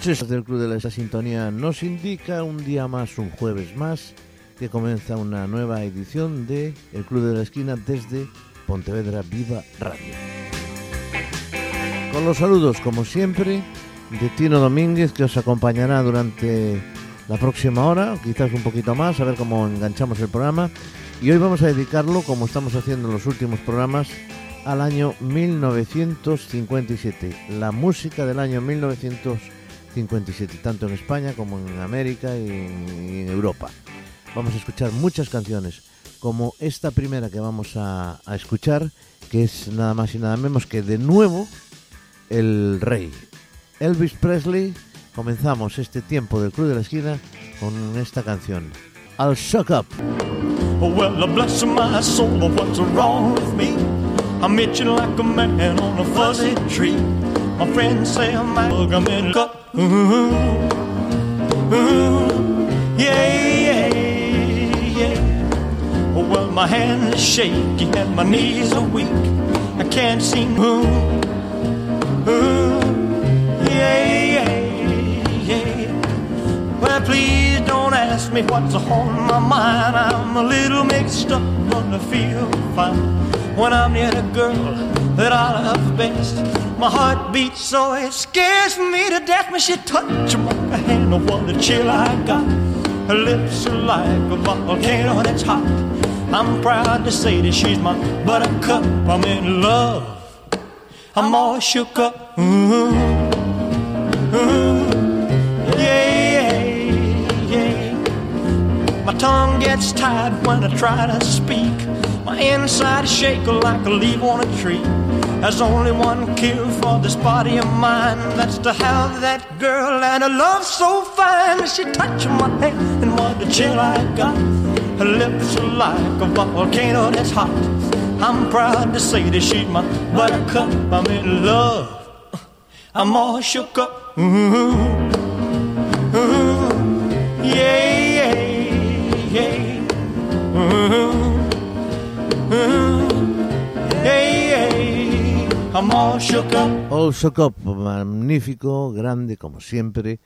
noches del Club de la Esa Sintonía nos indica un día más, un jueves más, que comienza una nueva edición de El Club de la Esquina desde Pontevedra Viva Radio. Con los saludos, como siempre, de Tino Domínguez, que os acompañará durante la próxima hora, quizás un poquito más, a ver cómo enganchamos el programa. Y hoy vamos a dedicarlo, como estamos haciendo en los últimos programas, al año 1957, la música del año 1957, tanto en España como en América y en, Europa. Vamos a escuchar muchas canciones, como esta primera que vamos a, a escuchar, que es nada más y nada menos que de nuevo el rey. Elvis Presley, comenzamos este tiempo del Club de la Esquina con esta canción, I'll Shock Up. Well, bless my soul, what's wrong with me? I'm itching like a man on a fuzzy tree. My friends say I'm out, I'm in a yeah, yeah, yeah. Oh, well, my hands are shaky and my knees are weak. I can't seem. Ooh, uh-huh. ooh, yeah, yeah, yeah. Well, please don't ask me what's on my mind. I'm a little mixed up, but I feel fine when I'm near the girl that I love best. My heart beats so it scares me to death when she touches my hand. Oh, what a chill I got. Her lips are like a volcano that's hot. I'm proud to say that she's my buttercup. I'm in love. I'm all shook up. Ooh, ooh, yeah, yeah, yeah. My tongue gets tied when I try to speak. My inside is shaking like a leaf on a tree. There's only one cure for this body of mine. That's to have that girl and a love so fine. She touched my hand and what a chill I got. Her lips are like a volcano that's hot. I'm proud to say that she's my buttercup. I'm in love. I'm all shook up. Ooh, ooh, yeah, yeah, yeah. Ooh. All Shook Up, magnífico, grande como siempre.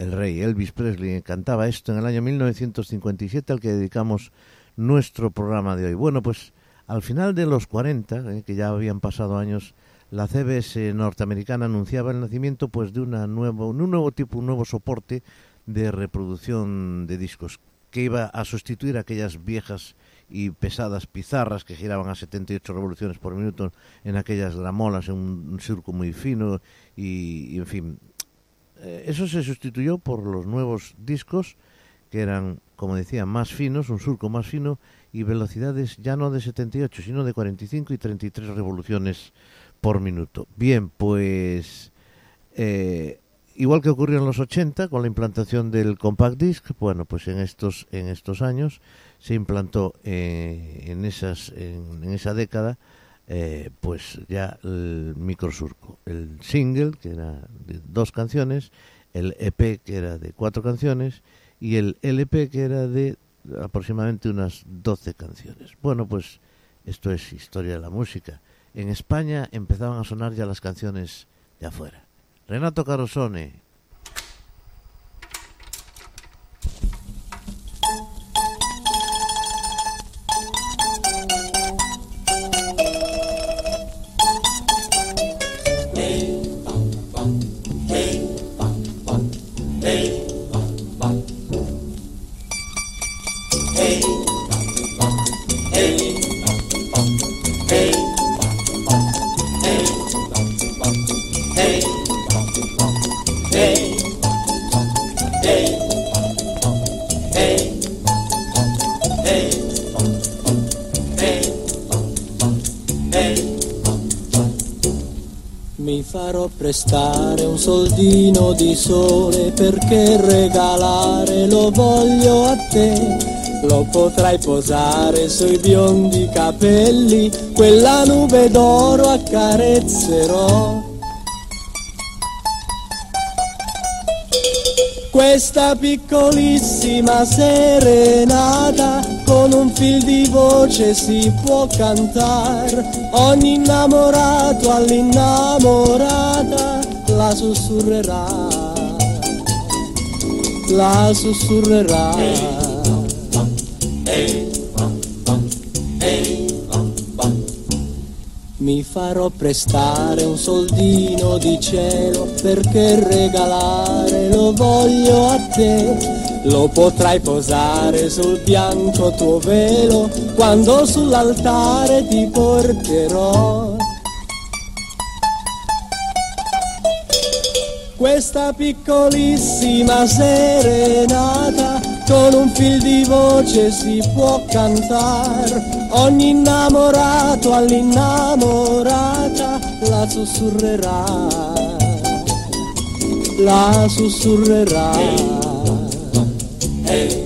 El rey Elvis Presley cantaba esto en el año 1957 al que dedicamos nuestro programa de hoy. Bueno, pues al final de los 40, eh, que ya habían pasado años, la CBS norteamericana anunciaba el nacimiento pues de una nuevo, un nuevo tipo, un nuevo soporte de reproducción de discos que iba a sustituir aquellas viejas y pesadas pizarras que giraban a 78 revoluciones por minuto en aquellas gramolas en un circo muy fino y, en fin. Eh, eso se sustituyó por los nuevos discos que eran, como decía, más finos, un surco más fino y velocidades ya no de 78, sino de 45 y 33 revoluciones por minuto. Bien, pues eh, igual que ocurrió en los 80 con la implantación del compact disc, bueno, pues en estos en estos años se implantó eh, en, esas, en, esa década eh, pues ya el microsurco. El single, que era de dos canciones, el EP, que era de cuatro canciones, y el LP, que era de aproximadamente unas doce canciones. Bueno, pues esto es historia de la música. En España empezaban a sonar ya las canciones de afuera. Renato Carosone, soldino di sole perché regalare lo voglio a te. Lo potrai posare sui biondi capelli, quella nube d'oro accarezzerò. Questa piccolissima serenata con un fil di voce si può cantare, ogni innamorato all'innamorata la sussurrerà. la sussurrerà. Mi farò prestare un soldino di cielo perché regalare lo voglio a te. Lo potrai posare sul bianco tuo velo quando sull'altare ti porterò. Questa piccolissima serenata con un fil di voce si può cantare. Ogni innamorato all'innamorata la sussurrerà, la sussurrerà. Questa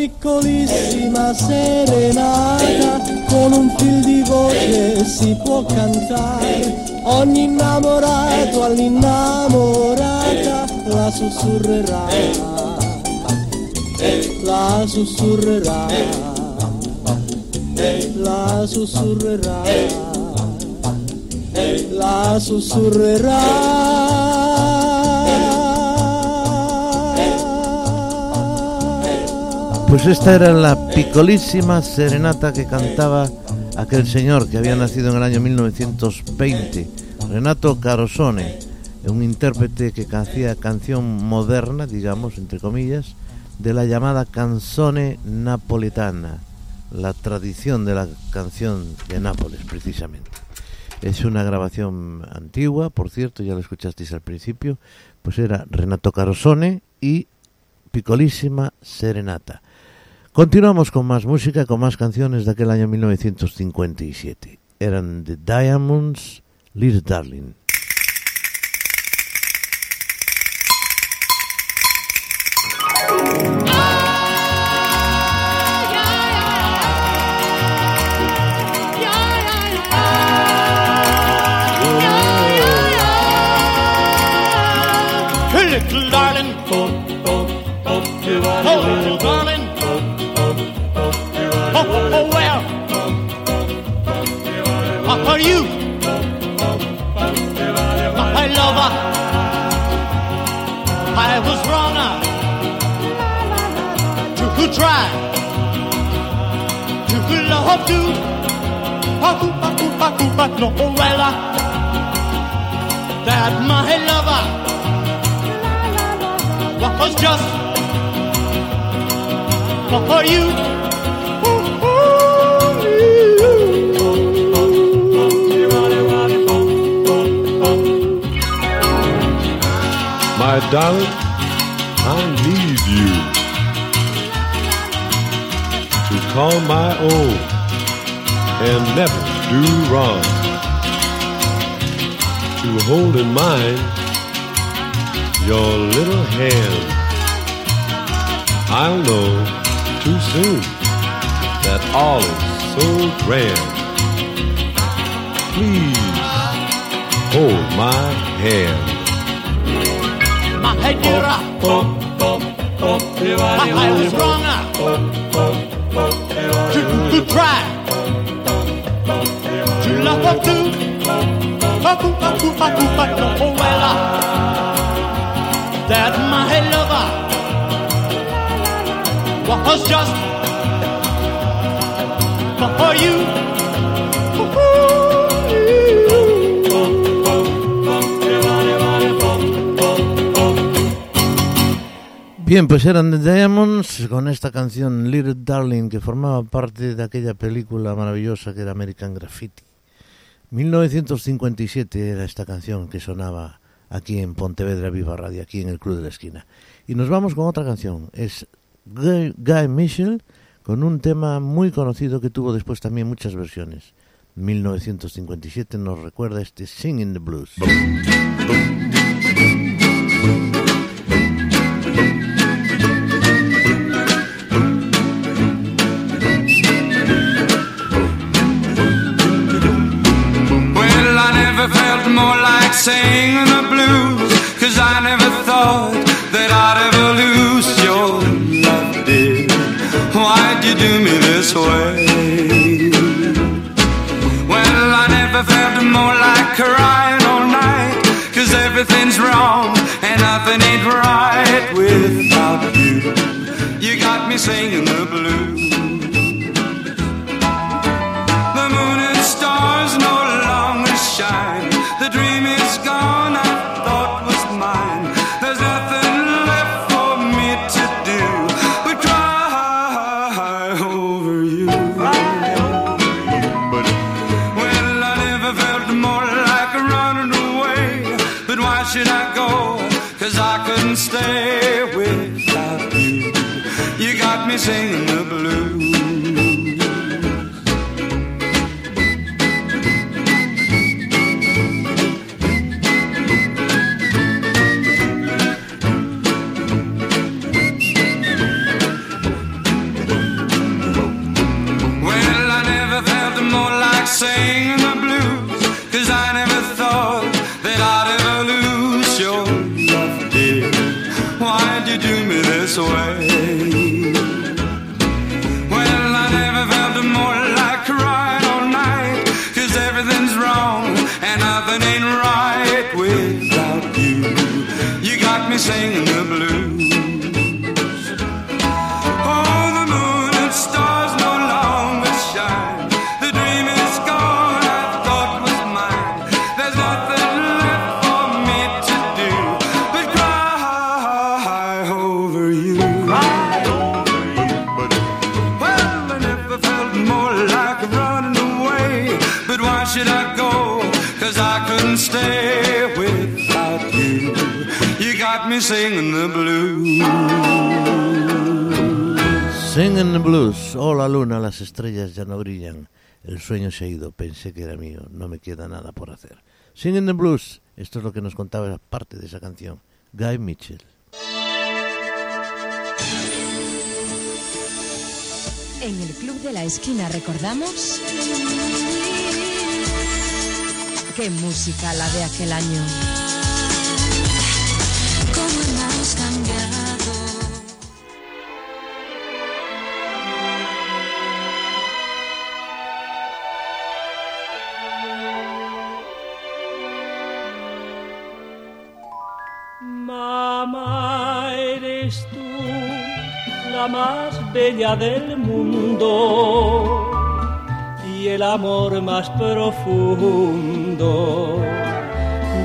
piccolissima serenata con un fil di voce si può cantare. Ogni innamorato all'innamorata la sussurrerà, la sussurrerà, la sussurrerà, la sussurrerà. Pues esta era la picolísima serenata que cantaba aquel señor que había nacido en el año 1920, Renato Carosone, un intérprete que hacía canción moderna, digamos, entre comillas, de la llamada canzone napoletana, la tradición de la canción de Nápoles, precisamente. Es una grabación antigua, por cierto, ya lo escuchasteis al principio, pues era Renato Carosone y Picolísima Serenata. Continuamos con más música, con más canciones de aquel año 1957. Eran The Diamonds, Little Darling. Oh, oh, oh, little darling, oh, oh, well, are you my lover? I was wrong to try to love you, but no, well, that my lover was just for you. My darling, I need you to call my own and never do wrong. To hold in mind your little hand. I'll know too soon that all is so grand. Please hold my hand. My head get up. Oh, oh, oh, my head was wrong up. To, to try. To love up to. Up, up, up, up, up, up, up, up, up, up, up, Bien, pues eran The Diamonds con esta canción Little Darling que formaba parte de aquella película maravillosa que era American Graffiti. 1957 era esta canción que sonaba aquí en Pontevedra Viva Radio, aquí en el Club de la Esquina. Y nos vamos con otra canción, es Guy, Guy Mitchell con un tema muy conocido que tuvo después también muchas versiones. 1957 nos recuerda este Singing the Blues. Well, I never felt more like saying singing the blues. The Blues. Oh, la luna, las estrellas ya no brillan. El sueño se ha ido, pensé que era mío. No me queda nada por hacer. Singing the Blues. Esto es lo que nos contaba parte de esa canción. Guy Mitchell. En el Club de la Esquina recordamos... ¡Qué música la de aquel año! cómo hemos cambiado. Más bella del mundo y el amor más profundo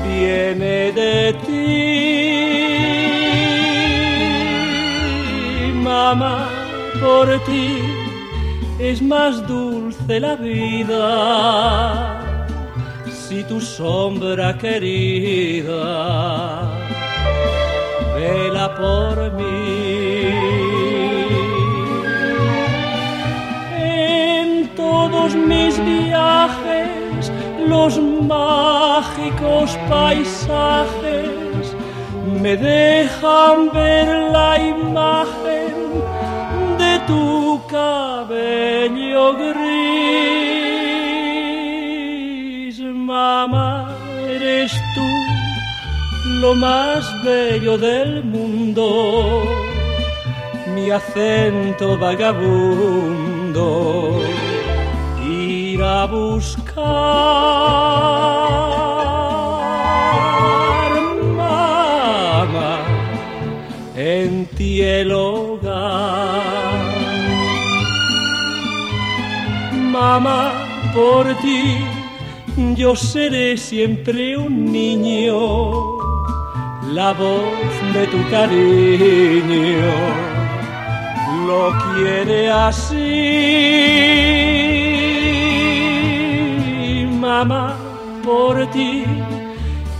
viene de ti. Mamá, por ti es más dulce la vida si tu sombra querida vela por mí. Mis viajes, los mágicos paisajes me dejan ver la imagen de tu cabello gris. Mamá, eres tú lo más bello del mundo, mi acento vagabundo, ir a buscar, mamá, en ti el hogar. Mamá, por ti yo seré siempre un niño la voz de tu cariño lo quiere así. Por ti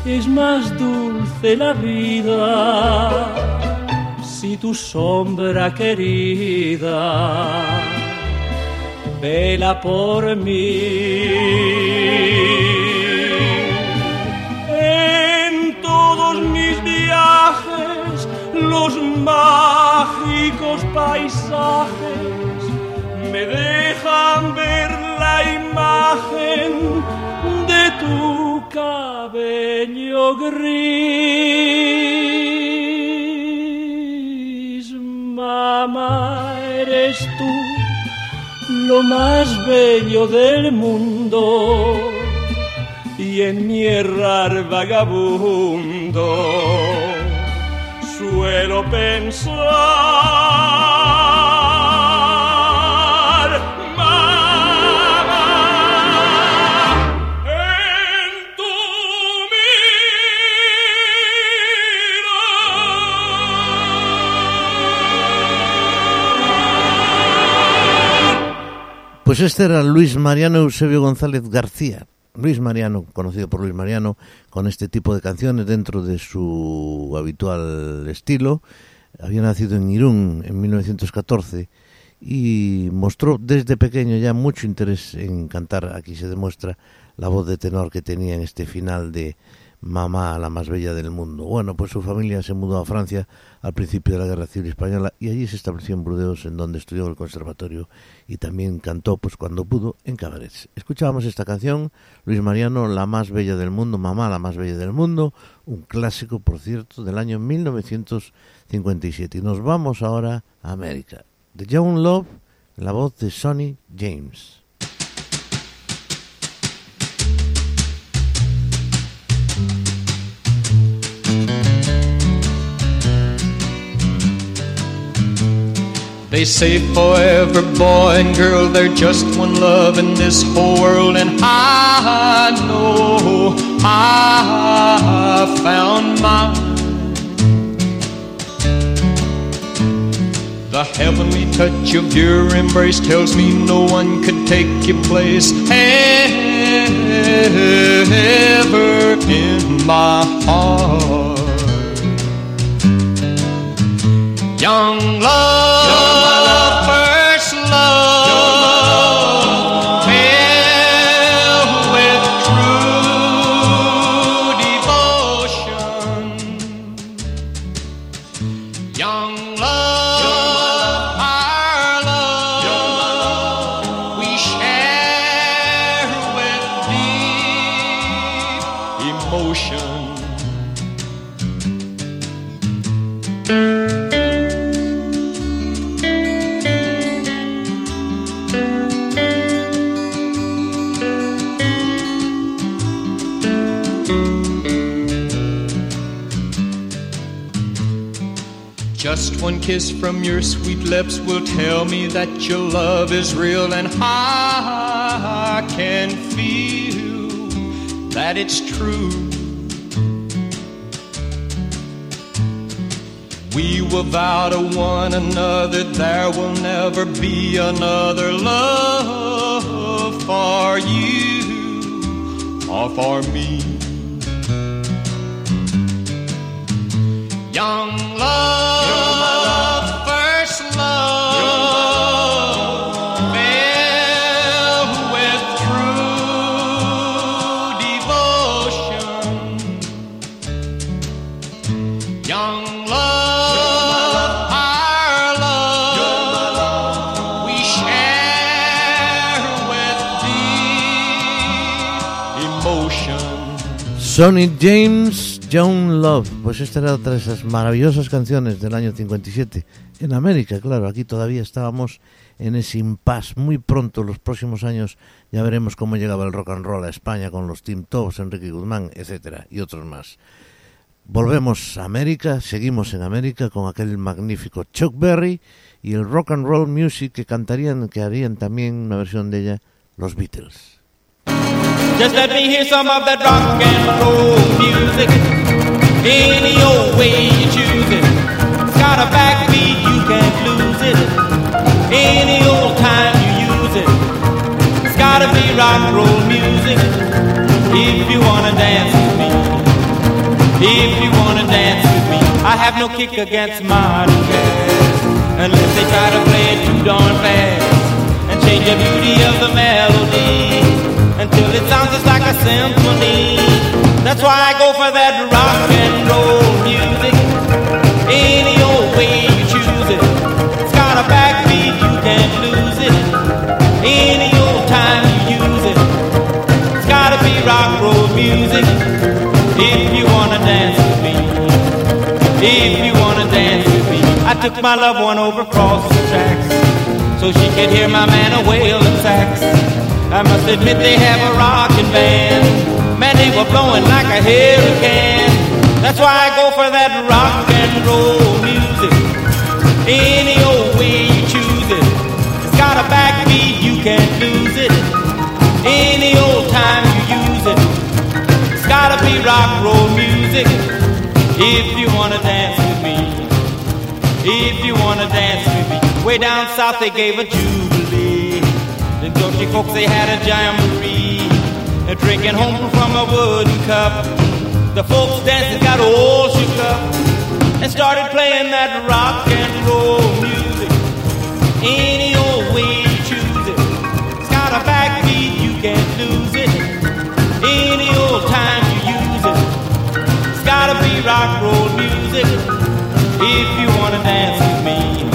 es más dulce la vida si tu sombra querida vela por mí. En todos mis viajes, los mágicos paisajes me dejan ver tu sueño gris, mamá, eres tú lo más bello del mundo. Y en mi errar vagabundo suelo pensar Pues este era Luis Mariano Eusebio González García. Luis Mariano, conocido por Luis Mariano, con este tipo de canciones dentro de su habitual estilo. Había nacido en Irún en 1914 y mostró desde pequeño ya mucho interés en cantar. Aquí se demuestra la voz de tenor que tenía en este final de Mamá, la más bella del mundo. Bueno, pues su familia se mudó a Francia al principio de la Guerra Civil Española y allí se estableció en Burdeos, en donde estudió el conservatorio y también cantó, pues cuando pudo, en cabarets. Escuchábamos esta canción, Luis Mariano, la más bella del mundo, Mamá, la más bella del mundo, un clásico, por cierto, del año 1957. Y nos vamos ahora a América. De John Love, la voz de Sonny James. They say forever, boy and girl, they're just one love in this whole world, and I know I found mine. The heavenly touch of your embrace tells me no one could take your place ever in my heart. Young love, love, Just one kiss from your sweet lips will tell me that your love is real, and I can feel that it's true. We will vow to one another there will never be another love for you or for me. Young love, Sonny James, John Love. Pues esta era otra de esas maravillosas canciones del año 57. En América, claro, aquí todavía estábamos en ese impasse. Muy pronto, los próximos años, ya veremos cómo llegaba el rock and roll a España con los Tim Tops, Enrique Guzmán, etcétera, y otros más. Volvemos a América, seguimos en América con aquel magnífico Chuck Berry y el rock and roll music que cantarían, que harían también una versión de ella, los Beatles. Just let me hear some of that rock and roll music. Any old way you choose it. It's got a backbeat, you can't lose it. Any old time you use it. It's gotta be rock and roll music. If you wanna dance with me. If you wanna dance with me. I have no kick against modern jazz. Unless they try to play it too darn fast. And change the beauty of the melody until it sounds just like a symphony. That's why I go for that rock and roll music. Any old way you choose it, it's got a backbeat, you can't lose it. Any old time you use it, it's gotta be rock and roll music. If you wanna dance with me, if you wanna dance with me, I took my loved one over across the tracks so she could hear my man a wailing sax. I must admit they have a rockin' band. Man, they were blowing like a hurricane. That's why I go for that rock and roll music. Any old way you choose it. It's got a backbeat, you can't lose it. Any old time you use it. It's gotta be rock roll music. If you wanna dance with me. If you wanna dance with me. Way down south they gave a jubilee. Dutchy folks they had a jamboree. They're drinking home from a wooden cup. The folks dancing got all shook up and started playing that rock and roll music. Any old way you choose it. It's got a backbeat, you can't lose it. Any old time you use it. It's gotta be rock and roll music. If you wanna dance with me.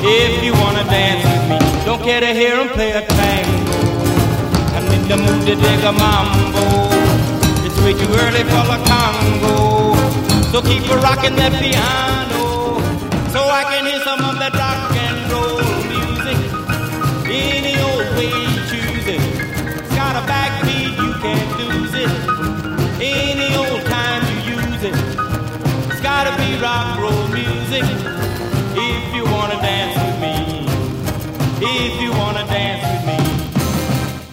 If you wanna dance with me. Don't care to hear 'em play a tango. I'm in the mood to dig a mambo. It's way too early for the Congo. So keep a rocking that piano.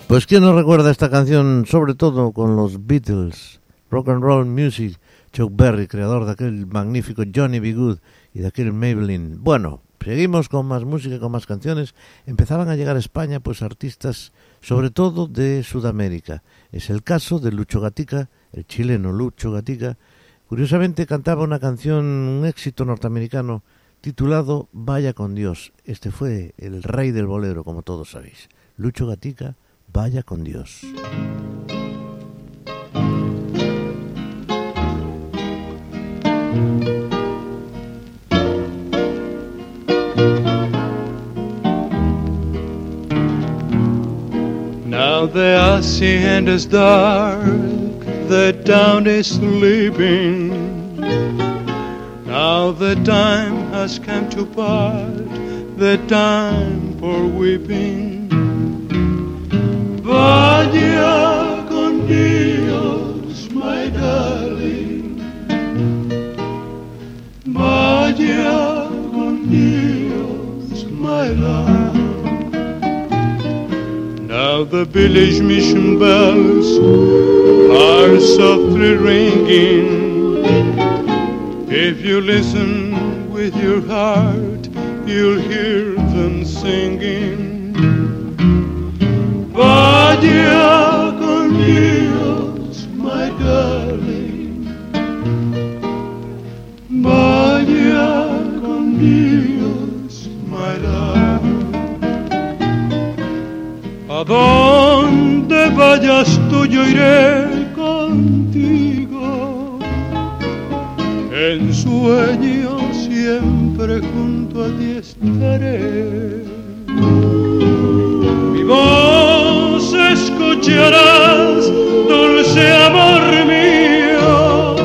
Pues quién no recuerda esta canción, sobre todo con los Beatles, Rock and Roll Music, Chuck Berry, creador de aquel magnífico Johnny B. Good y de aquel Maybelline. Bueno, seguimos con más música, con más canciones. Empezaban a llegar a España pues artistas, sobre todo de Sudamérica. Es el caso de Lucho Gatica, el chileno Lucho Gatica. Curiosamente cantaba una canción, un éxito norteamericano titulado Vaya con Dios. Este fue el rey del bolero, como todos sabéis. Lucho Gatica, Vaya con Dios. Now the hacienda is dark, the town is sleeping. Now the time has come to part, the time for weeping. Vaya con Dios, my darling. Vaya con Dios, my love. Now the village mission bells are softly ringing. If you listen with your heart, you'll hear them singing. Vaya con Dios, my darling. Vaya con Dios, my love. A donde vayas tú yo iré contigo. En sueños siempre junto a ti estaré. Mi voz dulce amor mío,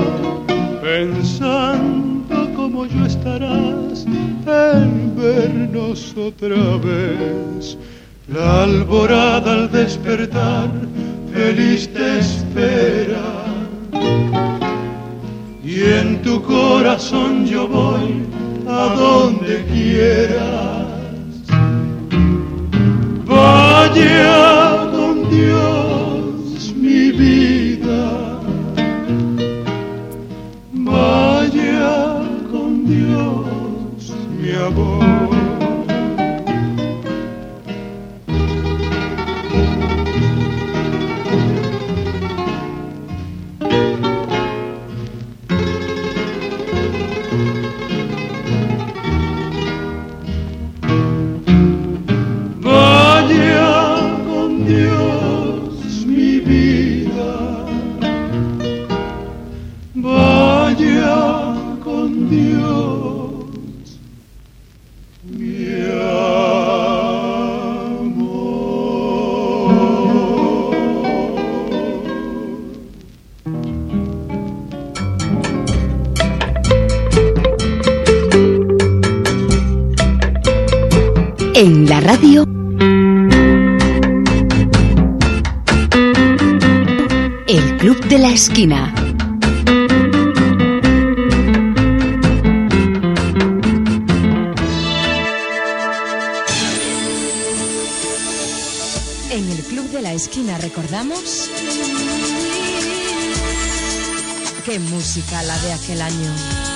pensando como yo estarás en vernos otra vez. La alborada al despertar, feliz te espera. Y en tu corazón yo voy a donde quieras. Vaya En el Club de la Esquina recordamos qué música la de aquel año.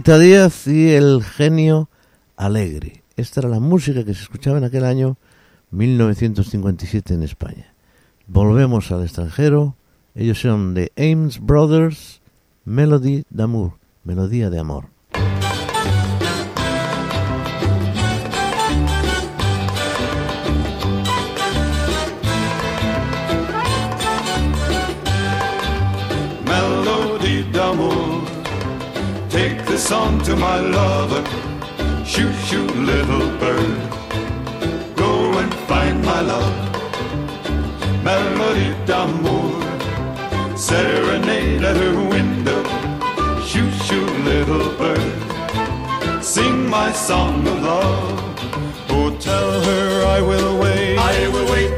Díaz y el genio alegre. Esta era la música que se escuchaba en aquel año 1957 en España. Volvemos al extranjero. Ellos son The Ames Brothers, Melody d'Amour, Melodía de Amor. song to my lover. Shoot, shoot, little bird. Go and find my love. Melody d'amour. Serenade at her window. Shoot, shoot, little bird. Sing my song of love. Oh, tell her I will wait. I will wait.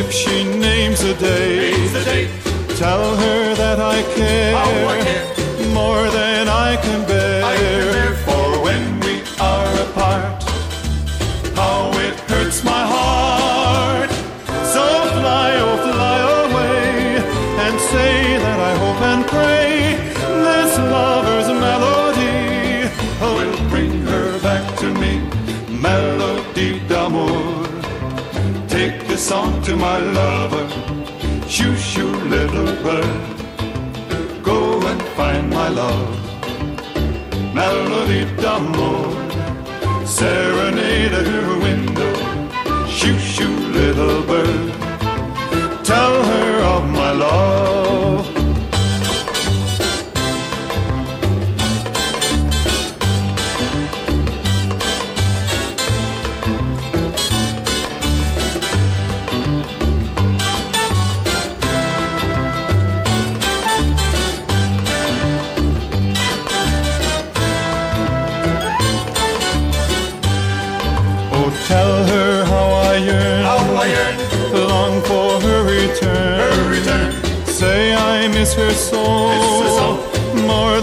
If she names a day. Names a date. Tell her that I care. Oh, I care. More than I to my lover. Shoo, shoo, little bird. Go and find my love. Melody d'amore. Serenade at her window. Shoo, shoo, little bird.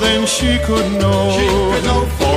Than she could know. She could know.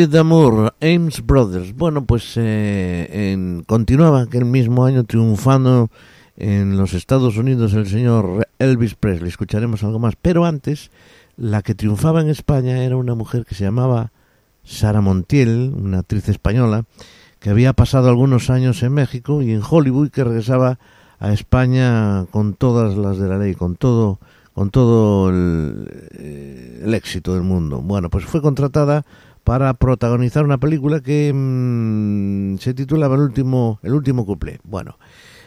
Melody d'Amour, Ames Brothers. Bueno, pues eh, en, continuaba aquel mismo año triunfando en los Estados Unidos el señor Elvis Presley. Escucharemos algo más. Pero antes, la que triunfaba en España era una mujer que se llamaba Sara Montiel, una actriz española, que había pasado algunos años en México y en Hollywood y que regresaba a España con todas las de la ley, con todo, con todo el, eh, el éxito del mundo. Bueno, pues fue contratada para protagonizar una película que mm, se titulaba El último, el último cuplé. Bueno,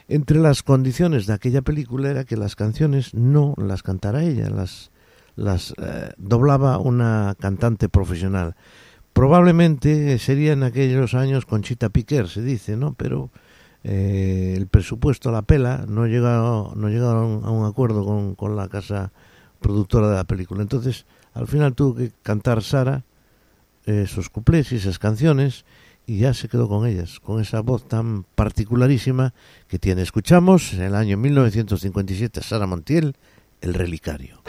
entre las condiciones de aquella película era que las canciones no las cantara ella, las, las eh, doblaba una cantante profesional. Probablemente sería en aquellos años Conchita Piquer, se dice, ¿no? Pero eh, el presupuesto la pela, no llegaron, no llegaron a un acuerdo con, con la casa productora de la película. Entonces, al final tuvo que cantar Sara esos cuplés y esas canciones y ya se quedó con ellas, con esa voz tan particularísima que tiene. Escuchamos en el año 1957 a Sara Montiel, El Relicario.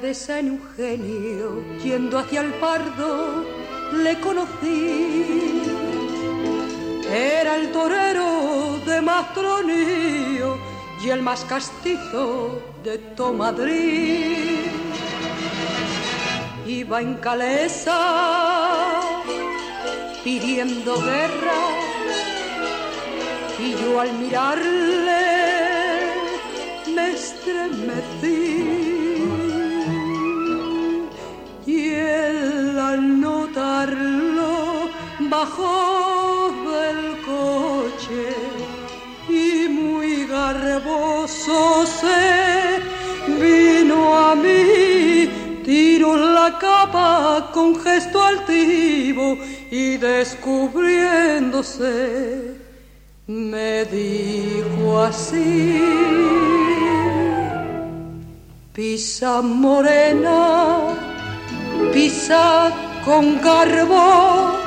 De San Eugenio, yendo hacia el Pardo, le conocí. Era el torero de Mastronío y el más castizo de Tomadrid. Iba en calesa pidiendo guerra y yo al mirarle me estremecí. Bajó del coche y muy garboso se vino a mí. Tiró la capa con gesto altivo y descubriéndose me dijo así. Pisa morena, pisa con garbo,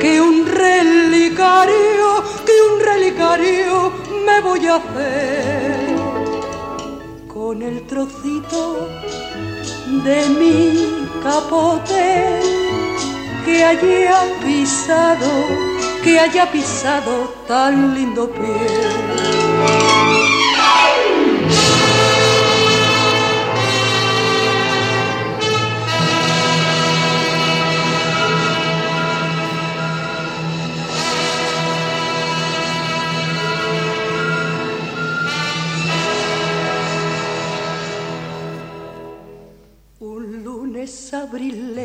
que un relicario, que un relicario me voy a hacer con el trocito de mi capote que haya pisado, que haya pisado tan lindo pie.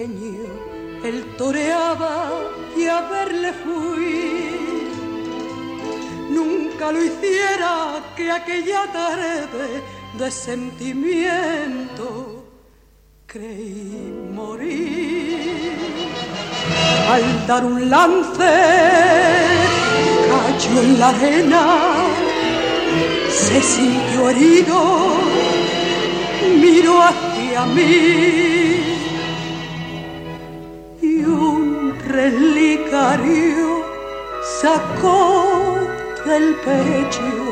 Abrileño él toreaba y a verle fui. Nunca lo hiciera que aquella tarde de sentimiento Creí morir al dar un lance, cayó en la arena, se sintió herido, miró hacia mí un relicario sacó del pecho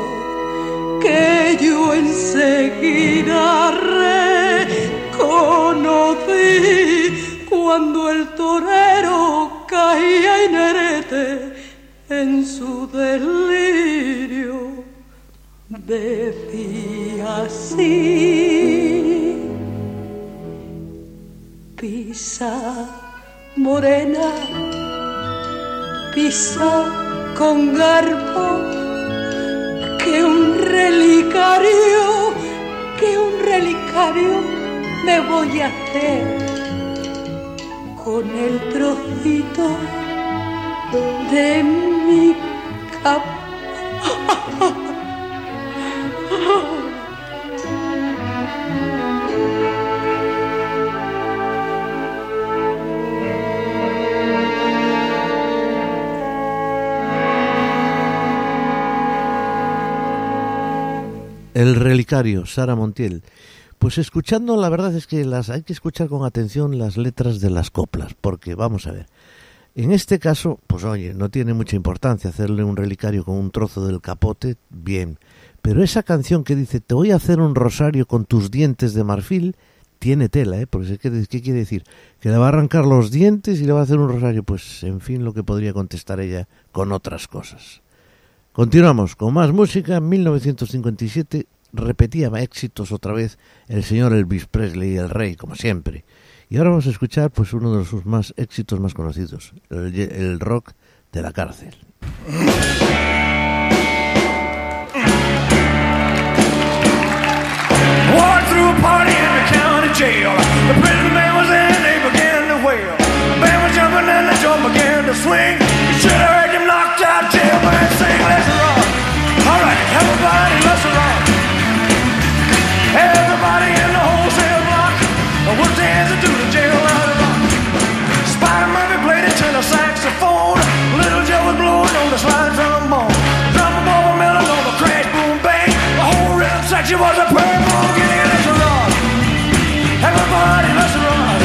que yo enseguida reconocí cuando el torero caía inerte en su delirio. Decía así, pisa morena, pisa con garbo que un relicario, que un relicario me voy a hacer con el trocito de mi capa. El relicario, Sara Montiel. Pues escuchando, la verdad es que las hay que escuchar con atención las letras de las coplas, porque vamos a ver. En este caso, pues oye, no tiene mucha importancia hacerle un relicario con un trozo del capote, bien. Pero esa canción que dice, te voy a hacer un rosario con tus dientes de marfil, tiene tela, ¿eh? Porque ¿qué, ¿qué quiere decir? Que le va a arrancar los dientes y le va a hacer un rosario. Pues, en fin, lo que podría contestar ella con otras cosas. Continuamos con más música. En 1957 repetía éxitos otra vez el señor Elvis Presley, el rey, como siempre. Y ahora vamos a escuchar pues uno de sus más éxitos más conocidos, el, el rock de la cárcel. she was a purple guinea that's wrong. Everybody that's wrong.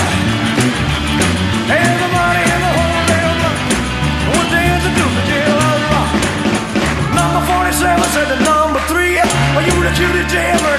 Everybody in the whole damn world would dance and do the jail rock. Number 47 said the number three. "Are you the cutie jailer.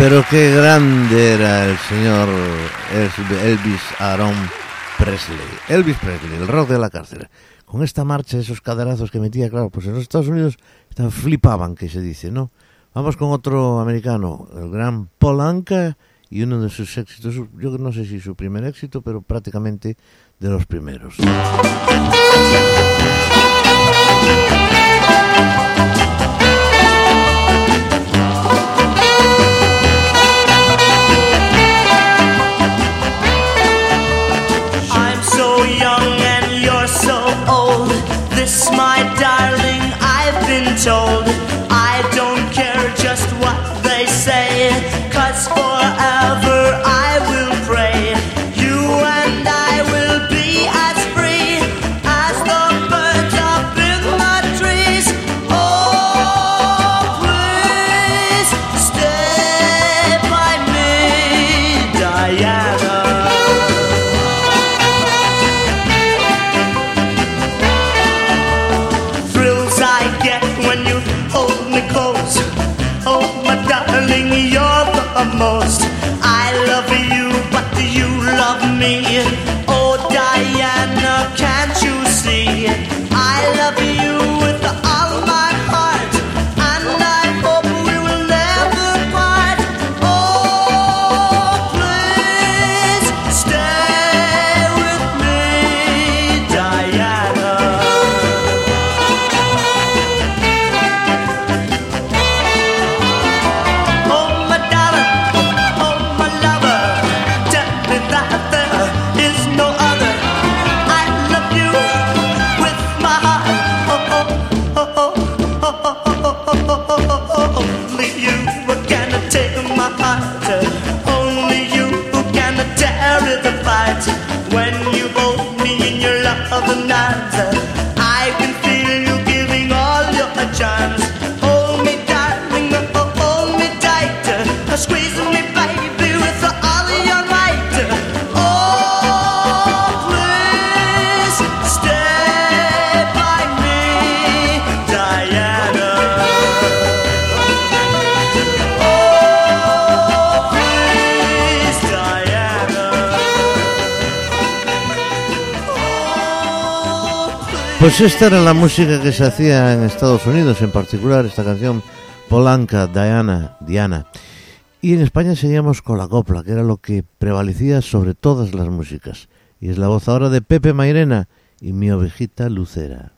Pero qué grande era el señor Elvis Aaron Presley. Elvis Presley, el rock de la cárcel. Con esta marcha, esos caderazos que metía, claro, pues en los Estados Unidos flipaban, que se dice, ¿no? Vamos con otro americano, el gran Paul Anka y uno de sus éxitos, yo no sé si su primer éxito, pero prácticamente de los primeros. My darling, I've been told. Pues esta era la música que se hacía en Estados Unidos, en particular esta canción Polanca, Diana, Diana. Y en España seguíamos con la copla, que era lo que prevalecía sobre todas las músicas. Y es la voz ahora de Pepe Mairena y mi ovejita Lucera.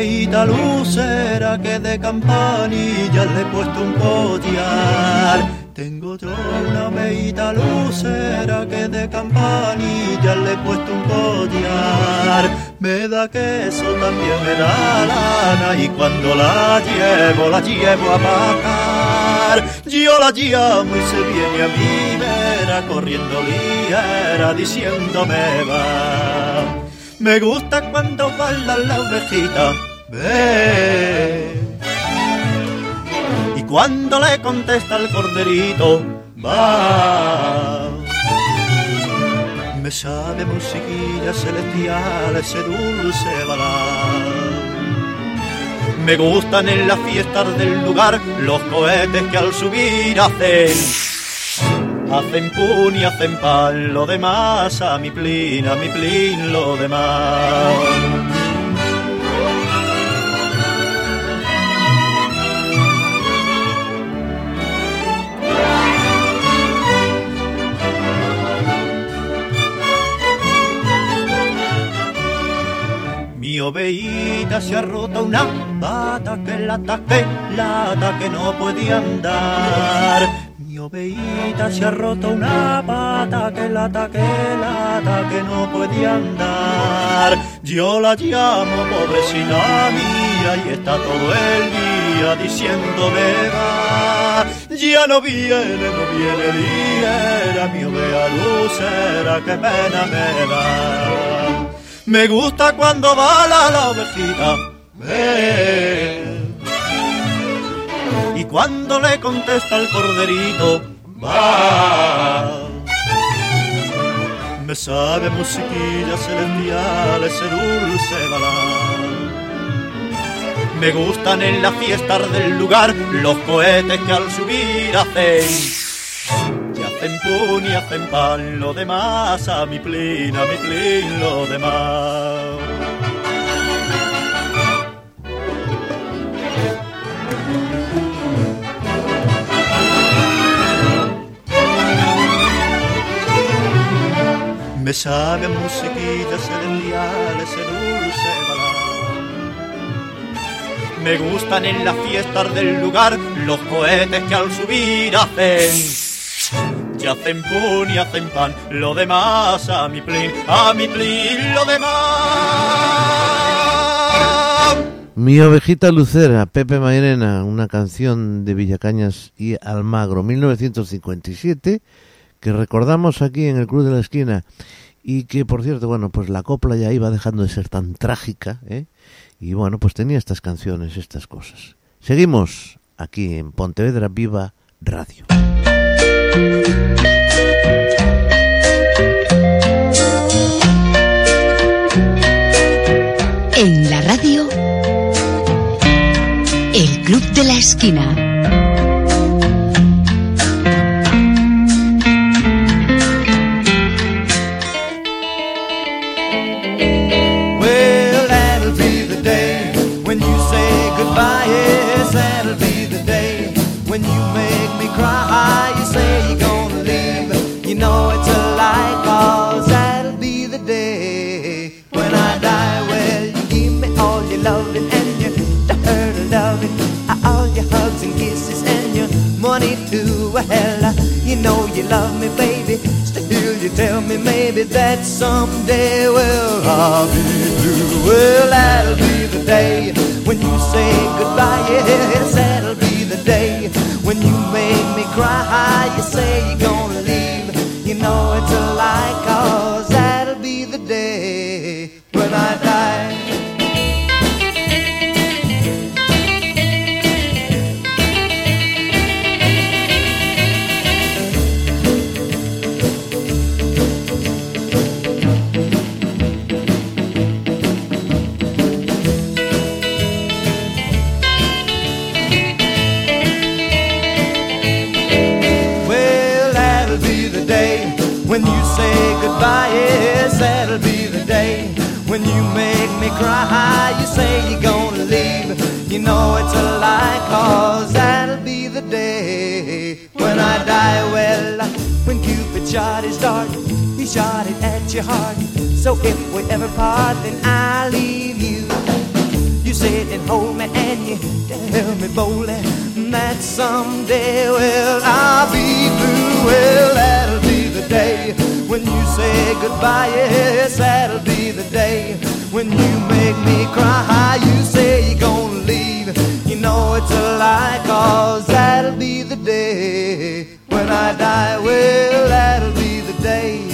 Ovejita lucera que de campanilla le he puesto un collar. Tengo yo una ovejita lucera que de campanilla le he puesto un collar. Me da queso, también me da lana y cuando la llevo, la llevo a pagar. Yo la llamo y se viene a mi vera corriendo liera diciéndome va. Me gusta cuando baila la ovejita, ve. Y cuando le contesta el corderito, va. Me sabe musiquilla celestial ese dulce balán. Me gustan en las fiestas del lugar los cohetes que al subir hacen Hacen pun y hacen pan, lo demás a mi plin, a mi plin, lo demás. Mi oveíta se ha roto una pata que la que la que no podía andar. Mi oveíta se ha roto una pata que lata, que lata, que no puede andar. Yo la llamo pobrecina mía y está todo el día diciéndome va. Ya no viene, no viene liera, mi ovea lucera, que pena me da. Me gusta cuando va la, ovejita. Y cuando le contesta el corderito, va. Me sabe musiquilla celestial ese dulce balán. Me gustan en las fiestas del lugar los cohetes que al subir hacen. Hacen pun y hacen pan, lo demás a mi plin, a mi plin, lo demás. Me sabe musiquilla celestial ese dulce balán. Me gustan en las fiestas del lugar los cohetes que al subir hacen. Y hacen pun y hacen pan, lo demás a mi plin, a mi plin, lo demás. Mi ovejita lucera, Pepe Mairena, una canción de Villacañas y Almagro, 1957, que recordamos aquí en el Club de la Esquina y que, por cierto, bueno, pues la copla ya iba dejando de ser tan trágica, ¿eh? y bueno, pues tenía estas canciones, estas cosas. Seguimos aquí en Pontevedra Viva Radio. En la radio, el Club de la Esquina. Too. Well, you know you love me, baby. Still, you tell me maybe that someday, well, I'll be blue. Well, that'll be the day when you say goodbye. Yes, that'll be the day when you make me cry. You say you're gonna you make me cry. You say you're gonna leave, you know it's a lie, cause that'll be the day when I die. Well, when Cupid shot his dart, he shot it at your heart. So if we ever part, then I'll leave you. You sit and hold me and you tell me boldly that someday, well, I'll be blue. Well, that'll be the day when you say goodbye. Yes, that'll be the day when you make me cry. You say you're gonna leave, you know it's a lie, cause that'll be the day when I die. Well, that'll be the day.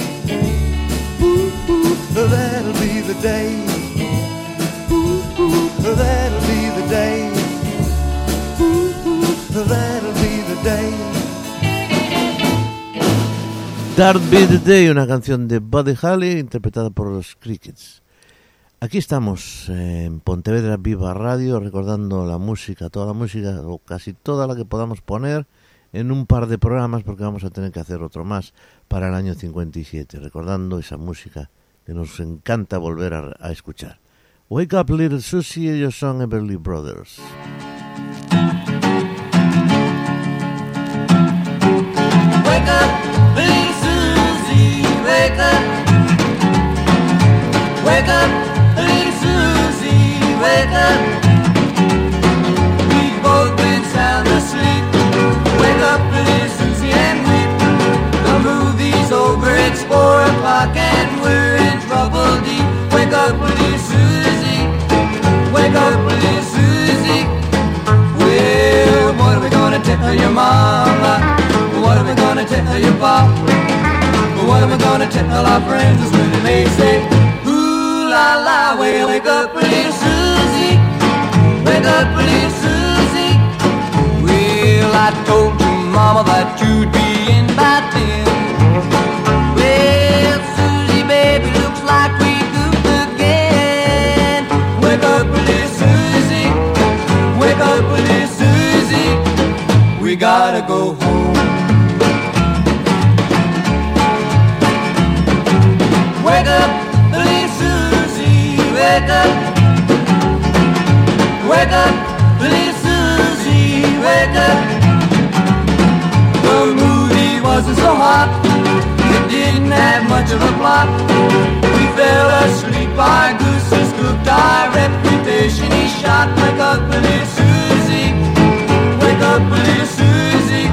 Dark Be the Day, una canción de Buddy Holly interpretada por los Crickets. Aquí estamos en Pontevedra Viva Radio recordando la música, toda la música o casi toda la que podamos poner en un par de programas porque vamos a tener que hacer otro más para el año 57, recordando esa música que nos encanta volver a, escuchar. Wake Up Little Susie, ellos son Everly Brothers. Wake up, Susie, wake up. Wake up, little Susie, wake up. We've both been sound asleep. Wake up, little Susie, and weep. The movie's over, it's four o'clock, and we're in trouble deep. Wake up, little Susie. Wake up, little Susie. Well, what are we gonna tell your mama? What are we gonna tell your pop? Am I gonna tell our friends when they say, Ooh la la, well, wake up, little Susie. Wake up, little Susie. Well, I told your mama that you'd be in by ten. Well, Susie, baby, looks like we goofed again. Wake up, Susie. Wake up, Susie. We gotta go home. Susie, wake up. The movie wasn't so hot, it didn't have much of a plot. We fell asleep, our gooses cooked, our reputation he shot. Susie, wake up, Susie.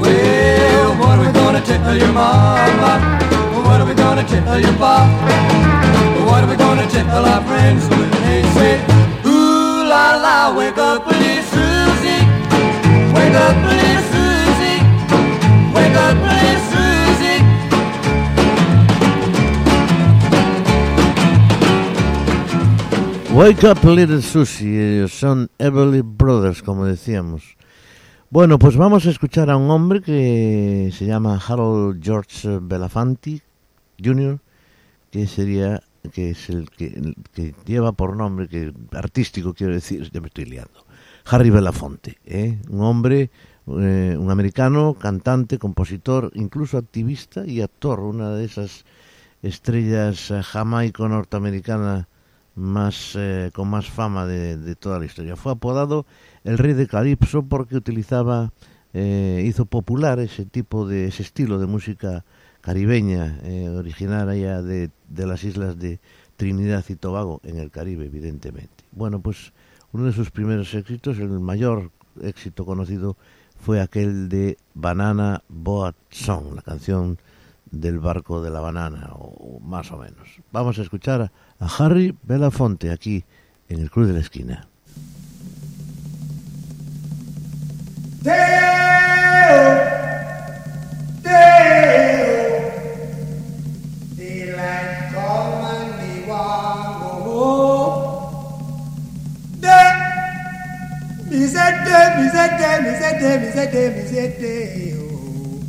Well, what are we gonna tell your mama? What are we gonna tell your pop? What are we gonna tell our friends when they say, la la, wake up, little Susie. Wake up, Susie. Wake up, Susie. Wake Up Little Susie, ellos son Everly Brothers, como decíamos. Bueno, pues vamos a escuchar a un hombre que se llama Harold George Belafonte Jr., que sería, que es el que, lleva por nombre, que artístico quiero decir, ya me estoy liando, Harry Belafonte, ¿eh? un hombre, eh, un americano, cantante, compositor, incluso activista y actor, una de esas estrellas eh, jamaico-norteamericana más eh, con más fama de, de, toda la historia. Fue apodado el rey de calipso porque utilizaba, eh, hizo popular ese tipo de, ese estilo de música caribeña, eh, originaria de, de las islas de Trinidad y Tobago, en el Caribe, evidentemente. Bueno, pues uno de sus primeros éxitos, el mayor éxito conocido, fue aquel de Banana Boat Song, la canción del barco de la banana, o más o menos. Vamos a escuchar a, Harry Belafonte aquí en el Club de la Esquina. Want go home. Day, me say day, me say day, me say day, me say day, me say day. Oh.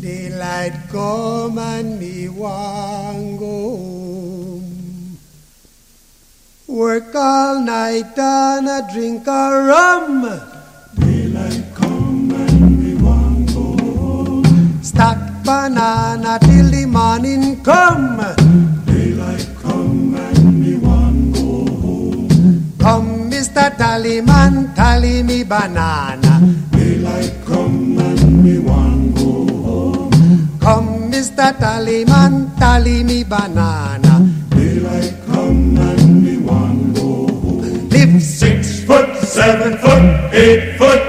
Daylight come and me want go home. Work all night and a drink a rum. Daylight come and me want go home. Stack banana come. Daylight Come, Mr. Tallyman, tally me banana. Daylight come and me want go home. Come, Mr. Tallyman, tally me banana. Daylight come and me want go home. Live six foot, seven foot, eight foot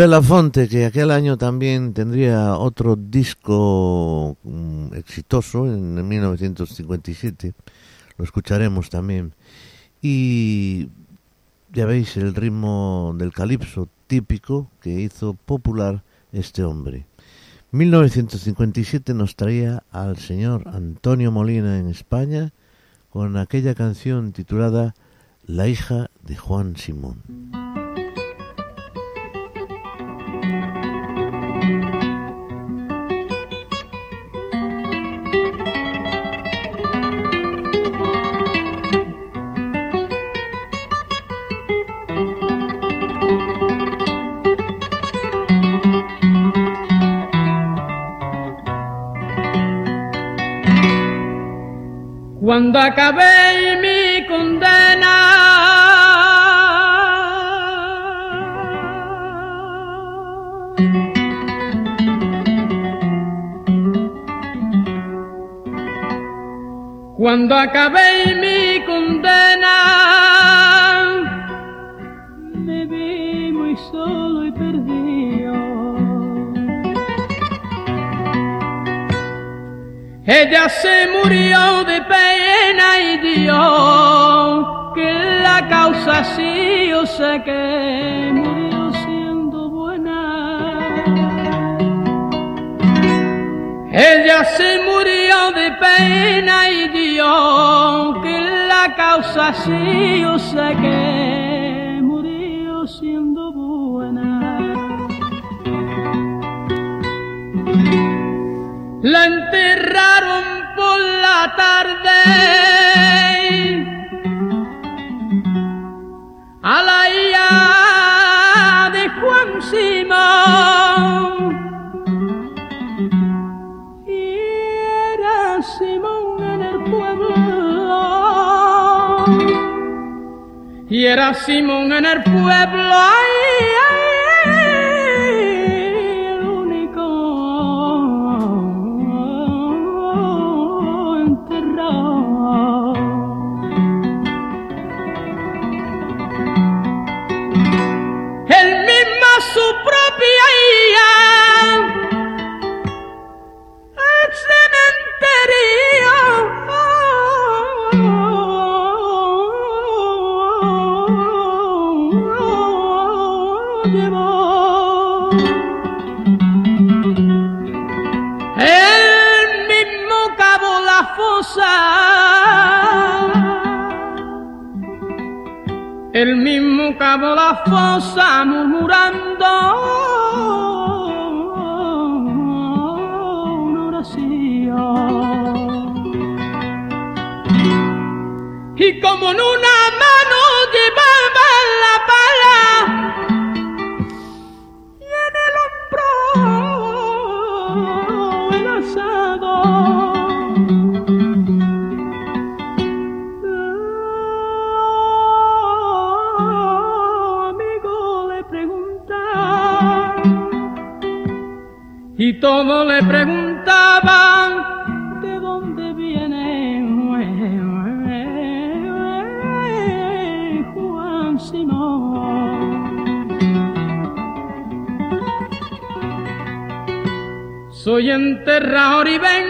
Belafonte, que aquel año también tendría otro disco mm, exitoso en 1957, lo escucharemos también. Y ya veis el ritmo del calipso típico que hizo popular este hombre. 1957 nos traía al señor Antonio Molina en España con aquella canción titulada La hija de Juan Simón. Cuando acabé mi condena, cuando acabé mi Ella se murió de pena y Dios que la causa sí yo sé que murió siendo buena. Ella se murió de pena y Dios que la causa sí yo sé que murió siendo buena. La enterraron tarde a la hija de Juan Simón. Y era Simón en el pueblo. Y era Simón en el pueblo. Enterrador y vengo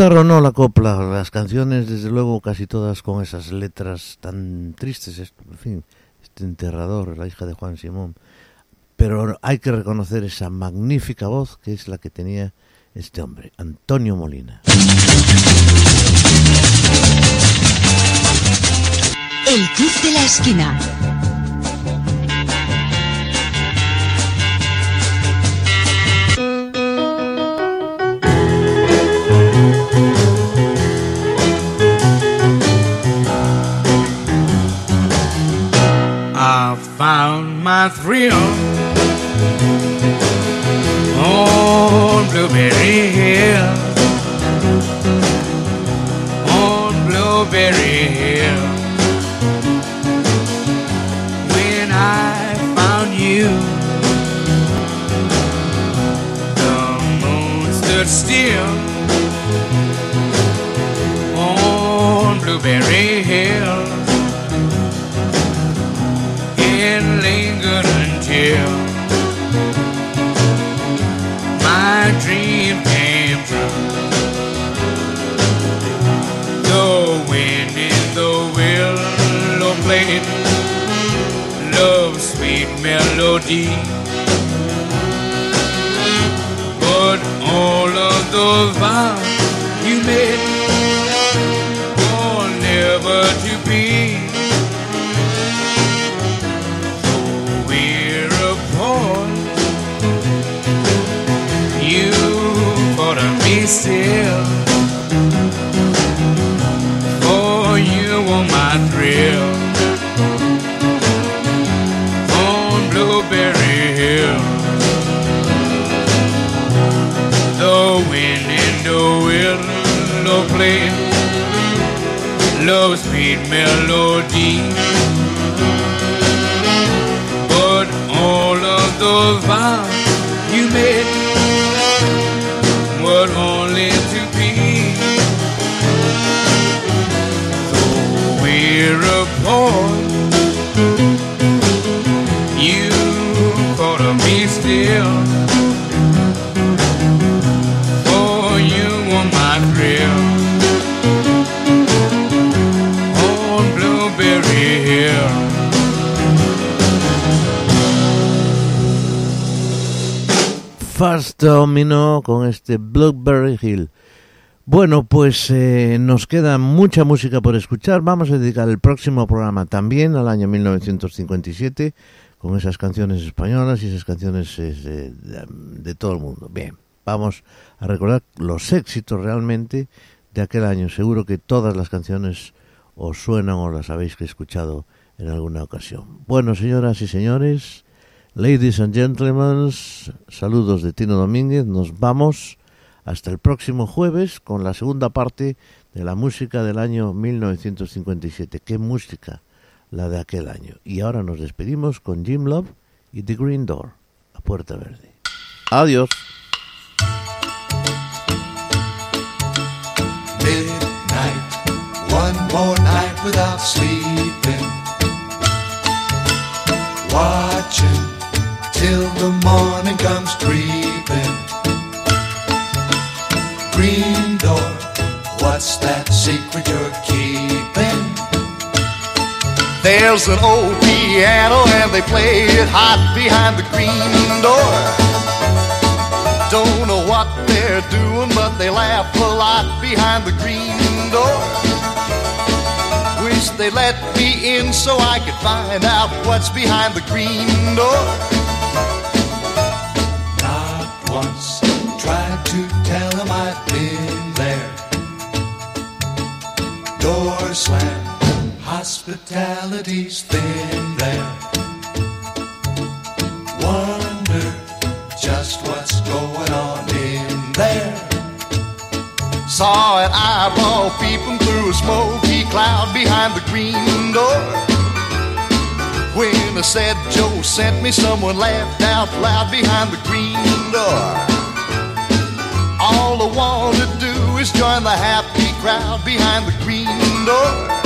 gustar o no la copla, las canciones, desde luego, casi todas con esas letras tan tristes, es- en fin, este enterrador, la hija de Juan Simón. Pero hay que reconocer esa magnífica voz que es la que tenía este hombre, Antonio Molina. El Club de la Esquina. I found my thrill on Blueberry Hill. On Blueberry Hill. When I found you, the moon stood still Blueberry Hill and lingered until my dream came true. The wind in the willow played love's sweet melody. But all of those vows you made Domino con este Blueberry Hill. Bueno, pues eh, nos queda mucha música por escuchar. Vamos a dedicar el próximo programa también al año 1957 con esas canciones españolas y esas canciones eh, de- de todo el mundo. Bien, vamos a recordar los éxitos realmente de aquel año. Seguro que todas las canciones os suenan o las habéis escuchado en alguna ocasión. Bueno, señoras y señores, ladies and gentlemen, saludos de Tino Domínguez. Nos vamos hasta el próximo jueves con la segunda parte de la música del año 1957. ¿Qué música? La de aquel año. Y ahora nos despedimos con Jim Love y The Green Door, la puerta verde. Adiós. Till the morning comes creeping. Green door, what's that secret you're keeping? There's an old piano and they play it hot behind the green door. Don't know what they're doing, but they laugh a lot behind the green door. Wish they let me in so I could find out what's behind the green door. Once tried to tell him I've been there. Door slammed, hospitality's thin there. Wonder just what's going on in there. Saw an eyeball peeping through a smoky cloud behind the green door. When I said Joe sent me, someone laughed out loud behind the green door. All I want to do is join the happy crowd behind the green door.